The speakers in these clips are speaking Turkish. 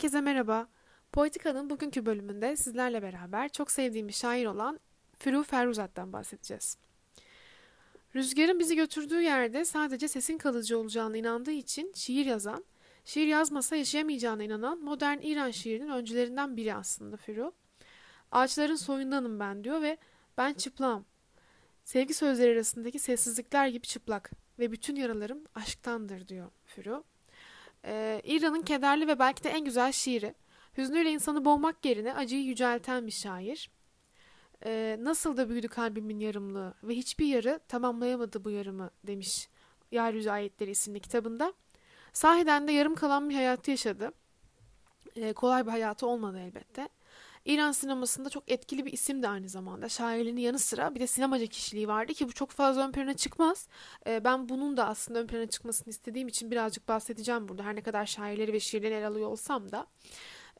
Herkese merhaba. Poetika'nın bugünkü bölümünde sizlerle beraber çok sevdiğim bir şair olan Firu Feruzat'tan bahsedeceğiz. Rüzgarın bizi götürdüğü yerde sadece sesin kalıcı olacağına inandığı için şiir yazan, şiir yazmasa yaşayamayacağına inanan modern İran şiirinin öncülerinden biri aslında Firu. Ağaçların soyundanım ben diyor ve ben çıplağım. Sevgi sözleri arasındaki sessizlikler gibi çıplak ve bütün yaralarım aşktandır diyor Firu. Ee, İran'ın kederli ve belki de en güzel şiiri. Hüznüyle insanı boğmak yerine acıyı yücelten bir şair. Ee, nasıl da büyüdü kalbimin yarımlığı ve hiçbir yarı tamamlayamadı bu yarımı demiş Yeryüzü Ayetleri isimli kitabında. Sahiden de yarım kalan bir hayatı yaşadı. Ee, kolay bir hayatı olmadı elbette. İran sinemasında çok etkili bir isim de aynı zamanda. Şairliğinin yanı sıra bir de sinemacı kişiliği vardı ki bu çok fazla ön plana çıkmaz. Ee, ben bunun da aslında ön plana çıkmasını istediğim için birazcık bahsedeceğim burada. Her ne kadar şairleri ve şiirleri el alıyor olsam da.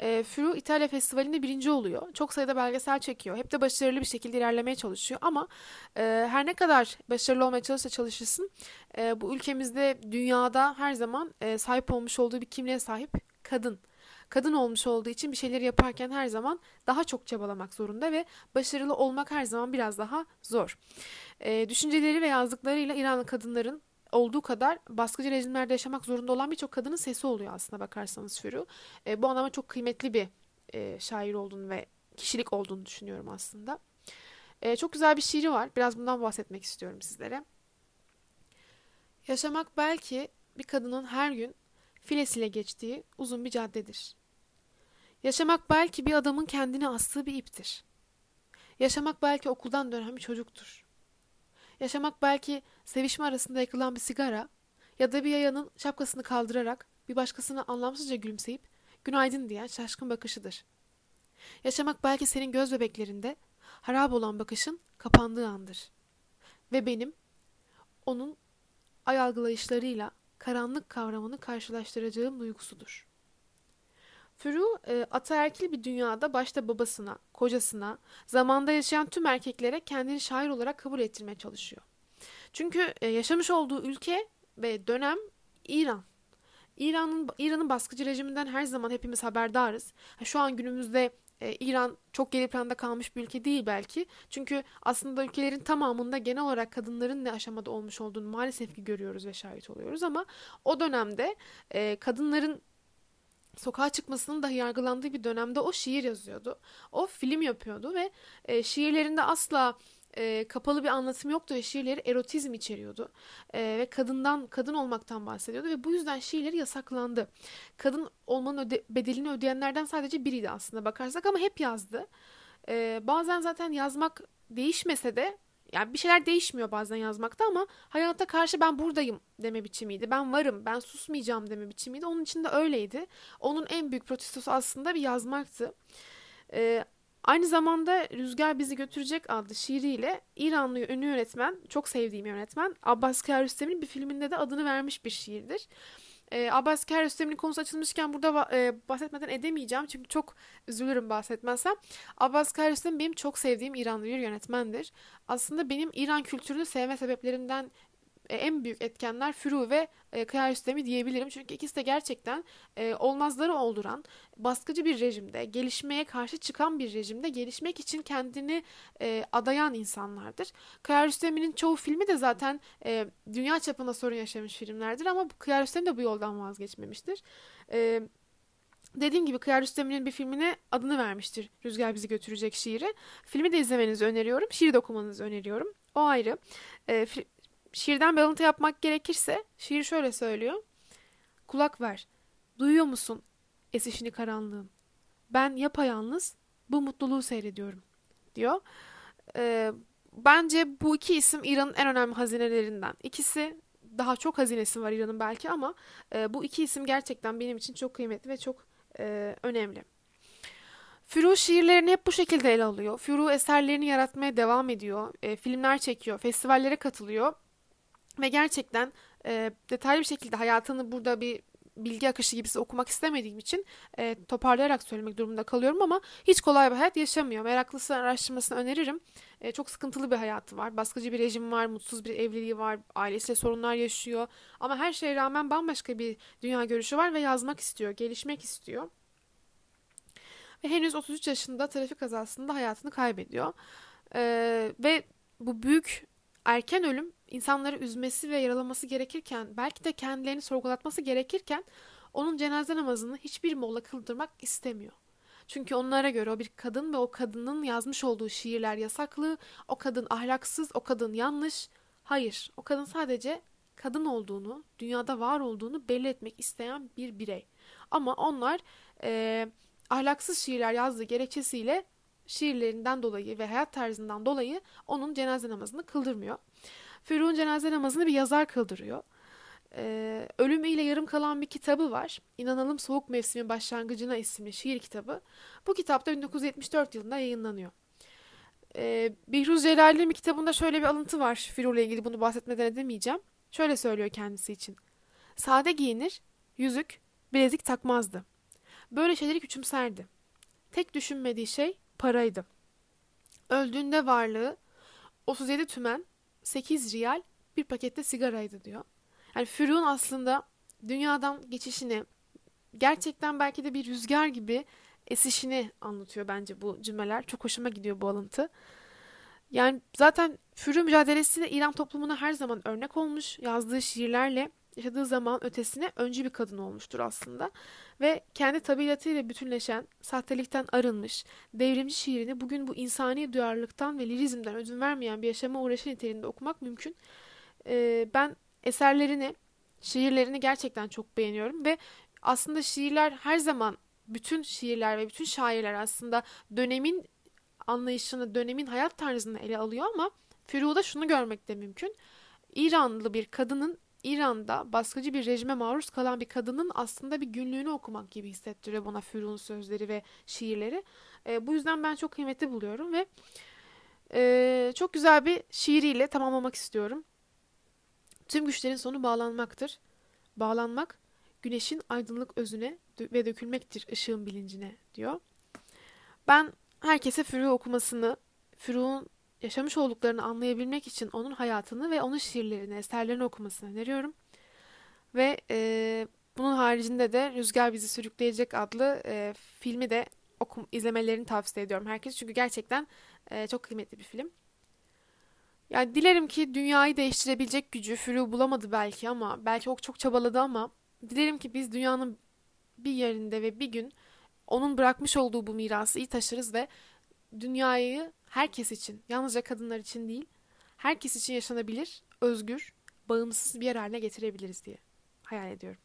E, Furu İtalya Festivali'nde birinci oluyor. Çok sayıda belgesel çekiyor. Hep de başarılı bir şekilde ilerlemeye çalışıyor. Ama e, her ne kadar başarılı olmaya çalışsa çalışırsın e, bu ülkemizde dünyada her zaman e, sahip olmuş olduğu bir kimliğe sahip kadın kadın olmuş olduğu için bir şeyleri yaparken her zaman daha çok çabalamak zorunda ve başarılı olmak her zaman biraz daha zor. E, düşünceleri ve yazdıklarıyla İranlı kadınların olduğu kadar baskıcı rejimlerde yaşamak zorunda olan birçok kadının sesi oluyor aslında bakarsanız Furu. E, bu anlamda çok kıymetli bir e, şair olduğunu ve kişilik olduğunu düşünüyorum aslında. E, çok güzel bir şiiri var. Biraz bundan bahsetmek istiyorum sizlere. Yaşamak belki bir kadının her gün filesiyle geçtiği uzun bir caddedir. Yaşamak belki bir adamın kendini astığı bir iptir. Yaşamak belki okuldan dönen bir çocuktur. Yaşamak belki sevişme arasında yakılan bir sigara ya da bir yayanın şapkasını kaldırarak bir başkasına anlamsızca gülümseyip günaydın diyen şaşkın bakışıdır. Yaşamak belki senin göz bebeklerinde harap olan bakışın kapandığı andır. Ve benim onun ay algılayışlarıyla karanlık kavramını karşılaştıracağım duygusudur. Furu e, ataerkil bir dünyada başta babasına, kocasına, zamanda yaşayan tüm erkeklere kendini şair olarak kabul ettirmeye çalışıyor. Çünkü e, yaşamış olduğu ülke ve dönem İran. İran'ın İran'ın baskıcı rejiminden her zaman hepimiz haberdarız. Şu an günümüzde e, İran çok geri planda kalmış bir ülke değil belki. Çünkü aslında ülkelerin tamamında genel olarak kadınların ne aşamada olmuş olduğunu maalesef ki görüyoruz ve şahit oluyoruz ama o dönemde e, kadınların sokağa çıkmasının dahi yargılandığı bir dönemde o şiir yazıyordu. O film yapıyordu ve e, şiirlerinde asla e, kapalı bir anlatım yoktu ve şiirleri erotizm içeriyordu. E, ve kadından, kadın olmaktan bahsediyordu ve bu yüzden şiirleri yasaklandı. Kadın olmanın öde, bedelini ödeyenlerden sadece biriydi aslında bakarsak ama hep yazdı. E, bazen zaten yazmak değişmese de yani bir şeyler değişmiyor bazen yazmakta ama hayata karşı ben buradayım deme biçimiydi. Ben varım, ben susmayacağım deme biçimiydi. Onun için de öyleydi. Onun en büyük protestosu aslında bir yazmaktı. Ee, aynı zamanda Rüzgar Bizi Götürecek adlı şiiriyle İranlı ünlü yönetmen, çok sevdiğim yönetmen Abbas Kiarostami'nin bir filminde de adını vermiş bir şiirdir. E, Abbas Kiarostami'nin konusu açılmışken burada e, bahsetmeden edemeyeceğim. Çünkü çok üzülürüm bahsetmezsem. Abbas Kiarostami benim çok sevdiğim İranlı bir yönetmendir. Aslında benim İran kültürünü sevme sebeplerimden en büyük etkenler Furu ve e, Kiarostami diyebilirim. Çünkü ikisi de gerçekten e, olmazları olduran, baskıcı bir rejimde, gelişmeye karşı çıkan bir rejimde gelişmek için kendini e, adayan insanlardır. Kiarostami'nin çoğu filmi de zaten e, dünya çapında sorun yaşamış filmlerdir ama Kiarostami de bu yoldan vazgeçmemiştir. E, Dediğim gibi Kıyar Rüstem'in bir filmine adını vermiştir Rüzgar Bizi Götürecek şiiri. Filmi de izlemenizi öneriyorum. Şiir de okumanızı öneriyorum. O ayrı. E, şiirden bir alıntı yapmak gerekirse şiir şöyle söylüyor. Kulak ver. Duyuyor musun esişini karanlığın? Ben yapayalnız bu mutluluğu seyrediyorum diyor. Ee, bence bu iki isim İran'ın en önemli hazinelerinden. İkisi daha çok hazinesi var İran'ın belki ama e, bu iki isim gerçekten benim için çok kıymetli ve çok e, önemli. Furu şiirlerini hep bu şekilde ele alıyor. Furu eserlerini yaratmaya devam ediyor. E, filmler çekiyor, festivallere katılıyor ve gerçekten e, detaylı bir şekilde hayatını burada bir bilgi akışı gibisi okumak istemediğim için e, toparlayarak söylemek durumunda kalıyorum ama hiç kolay bir hayat yaşamıyor. Meraklısı araştırmasını öneririm. E, çok sıkıntılı bir hayatı var. Baskıcı bir rejim var, mutsuz bir evliliği var, ailesiyle sorunlar yaşıyor. Ama her şeye rağmen bambaşka bir dünya görüşü var ve yazmak istiyor, gelişmek istiyor. ve henüz 33 yaşında trafik kazasında hayatını kaybediyor. Ee, ve bu büyük erken ölüm insanları üzmesi ve yaralaması gerekirken belki de kendilerini sorgulatması gerekirken onun cenaze namazını hiçbir molla kıldırmak istemiyor. Çünkü onlara göre o bir kadın ve o kadının yazmış olduğu şiirler yasaklı, o kadın ahlaksız, o kadın yanlış. Hayır, o kadın sadece kadın olduğunu, dünyada var olduğunu belli etmek isteyen bir birey. Ama onlar e, ahlaksız şiirler yazdığı gerekçesiyle şiirlerinden dolayı ve hayat tarzından dolayı onun cenaze namazını kıldırmıyor. Firuk'un cenaze namazını bir yazar kıldırıyor. Ee, ölümüyle yarım kalan bir kitabı var. İnanalım Soğuk Mevsimin Başlangıcına isimli şiir kitabı. Bu kitap da 1974 yılında yayınlanıyor. Ee, Bihruz Celal'in bir kitabında şöyle bir alıntı var. Firuk'la ilgili bunu bahsetmeden edemeyeceğim. Şöyle söylüyor kendisi için. Sade giyinir, yüzük, bilezik takmazdı. Böyle şeyleri küçümserdi. Tek düşünmediği şey paraydı. Öldüğünde varlığı 37 tümen, 8 riyal, bir pakette sigaraydı diyor. Yani Firun aslında dünyadan geçişini gerçekten belki de bir rüzgar gibi esişini anlatıyor bence bu cümleler. Çok hoşuma gidiyor bu alıntı. Yani zaten Fürü mücadelesi de İran toplumuna her zaman örnek olmuş. Yazdığı şiirlerle yaşadığı zaman ötesine öncü bir kadın olmuştur aslında. Ve kendi tabiatıyla bütünleşen, sahtelikten arınmış, devrimci şiirini bugün bu insani duyarlılıktan ve lirizmden ödün vermeyen bir yaşama uğraşı niteliğinde okumak mümkün. Ee, ben eserlerini, şiirlerini gerçekten çok beğeniyorum ve aslında şiirler her zaman bütün şiirler ve bütün şairler aslında dönemin anlayışını, dönemin hayat tarzını ele alıyor ama Firu'da şunu görmek de mümkün. İranlı bir kadının İran'da baskıcı bir rejime maruz kalan bir kadının aslında bir günlüğünü okumak gibi hissettiriyor bana Firu'nun sözleri ve şiirleri. E, bu yüzden ben çok kıymetli buluyorum ve e, çok güzel bir şiiriyle tamamlamak istiyorum. Tüm güçlerin sonu bağlanmaktır. Bağlanmak, güneşin aydınlık özüne ve dökülmektir ışığın bilincine diyor. Ben herkese Fürü okumasını, Fürü'nün yaşamış olduklarını anlayabilmek için onun hayatını ve onun şiirlerini, eserlerini okumasını öneriyorum. Ve e, bunun haricinde de Rüzgar Bizi Sürükleyecek adlı e, filmi de okum, izlemelerini tavsiye ediyorum herkese. Çünkü gerçekten e, çok kıymetli bir film. Yani dilerim ki dünyayı değiştirebilecek gücü Fürü bulamadı belki ama belki o çok çabaladı ama dilerim ki biz dünyanın bir yerinde ve bir gün onun bırakmış olduğu bu mirası iyi taşırız ve dünyayı herkes için, yalnızca kadınlar için değil, herkes için yaşanabilir, özgür, bağımsız bir yer haline getirebiliriz diye hayal ediyorum.